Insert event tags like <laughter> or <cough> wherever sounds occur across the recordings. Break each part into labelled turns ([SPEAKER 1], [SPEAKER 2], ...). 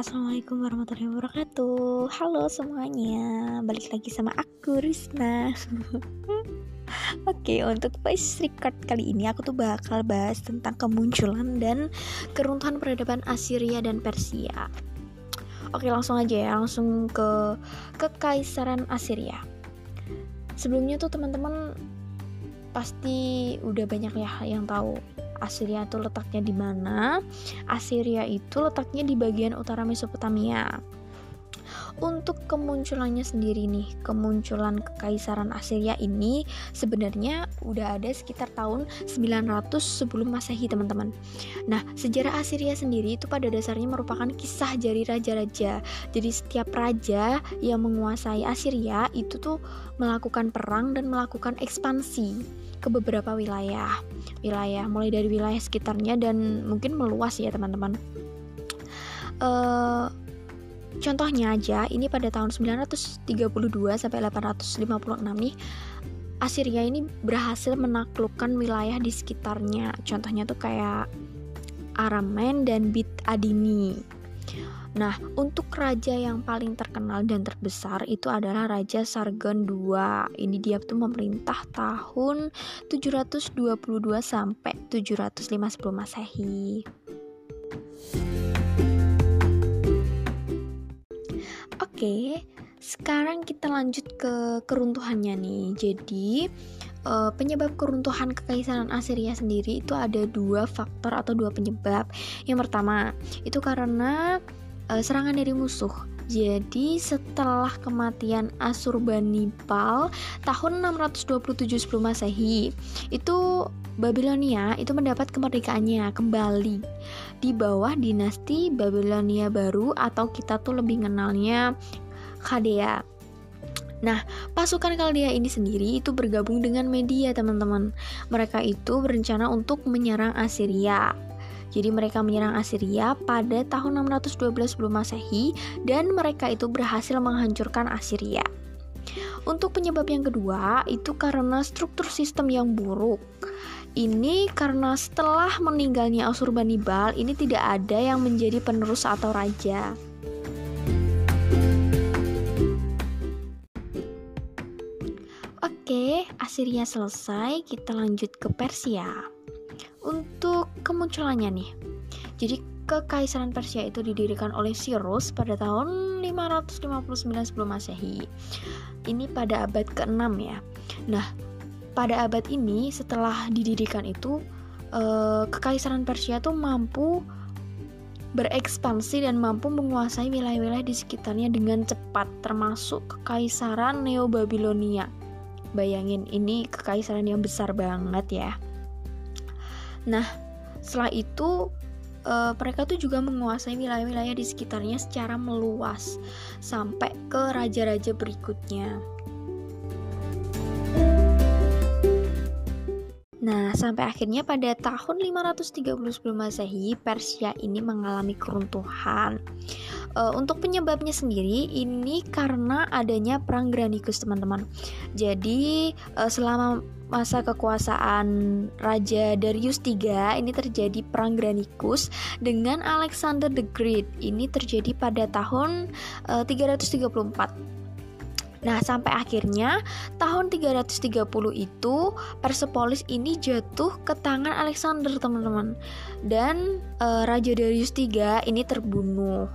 [SPEAKER 1] Assalamualaikum warahmatullahi wabarakatuh. Halo semuanya. Balik lagi sama aku Rizna <laughs> Oke untuk voice record kali ini Aku tuh bakal bahas tentang kemunculan dan keruntuhan peradaban Assyria dan Persia. Oke langsung aja ya. Langsung ke Kekaisaran Assyria Sebelumnya tuh teman-teman Pasti udah banyak ya yang tahu Assyria itu letaknya di mana? Assyria itu letaknya di bagian utara Mesopotamia. Untuk kemunculannya sendiri nih, kemunculan kekaisaran Assyria ini sebenarnya udah ada sekitar tahun 900 sebelum Masehi, teman-teman. Nah, sejarah Assyria sendiri itu pada dasarnya merupakan kisah dari raja-raja. Jadi setiap raja yang menguasai Assyria itu tuh melakukan perang dan melakukan ekspansi ke beberapa wilayah wilayah mulai dari wilayah sekitarnya dan mungkin meluas ya teman-teman uh, contohnya aja ini pada tahun 932 sampai 856 nih Assyria ini berhasil menaklukkan wilayah di sekitarnya contohnya tuh kayak Aramen dan Bit Adini Nah, untuk raja yang paling terkenal dan terbesar itu adalah Raja Sargon II. Ini dia tuh memerintah tahun 722 sampai 750 Masehi. Oke, sekarang kita lanjut ke keruntuhannya nih. Jadi, uh, penyebab keruntuhan kekaisaran Assyria sendiri itu ada dua faktor atau dua penyebab. Yang pertama, itu karena uh, serangan dari musuh. Jadi setelah kematian Asurbanipal tahun 627 sebelum Masehi, itu Babilonia itu mendapat kemerdekaannya kembali di bawah dinasti Babilonia baru atau kita tuh lebih kenalnya Khadea. Nah, pasukan Kaldea ini sendiri itu bergabung dengan media, teman-teman. Mereka itu berencana untuk menyerang Assyria. Jadi mereka menyerang Assyria pada tahun 612 sebelum Masehi dan mereka itu berhasil menghancurkan Assyria. Untuk penyebab yang kedua itu karena struktur sistem yang buruk. Ini karena setelah meninggalnya Asurbanipal ini tidak ada yang menjadi penerus atau raja. Oke, Assyria selesai, kita lanjut ke Persia untuk kemunculannya nih. Jadi Kekaisaran Persia itu didirikan oleh Cyrus pada tahun 559 sebelum Masehi. Ini pada abad ke-6 ya. Nah, pada abad ini setelah didirikan itu eh, Kekaisaran Persia tuh mampu berekspansi dan mampu menguasai wilayah-wilayah di sekitarnya dengan cepat termasuk Kekaisaran Neo Babilonia. Bayangin ini kekaisaran yang besar banget ya. Nah, setelah itu uh, mereka tuh juga menguasai wilayah-wilayah di sekitarnya secara meluas sampai ke raja-raja berikutnya. Nah, sampai akhirnya pada tahun 530 sebelum Masehi, Persia ini mengalami keruntuhan. Uh, untuk penyebabnya sendiri, ini karena adanya perang Granicus, teman-teman. Jadi, uh, selama masa kekuasaan Raja Darius III ini terjadi perang Granicus dengan Alexander the Great. Ini terjadi pada tahun uh, eh, 334. Nah, sampai akhirnya tahun 330 itu Persepolis ini jatuh ke tangan Alexander, teman-teman. Dan uh, Raja Darius III ini terbunuh.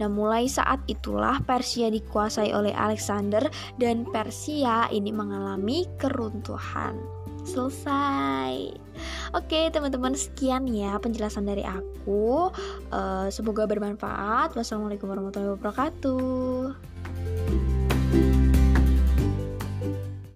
[SPEAKER 1] Nah, mulai saat itulah Persia dikuasai oleh Alexander dan Persia ini mengalami keruntuhan. Selesai. Oke, teman-teman, sekian ya penjelasan dari aku. Uh, semoga bermanfaat. Wassalamualaikum warahmatullahi wabarakatuh.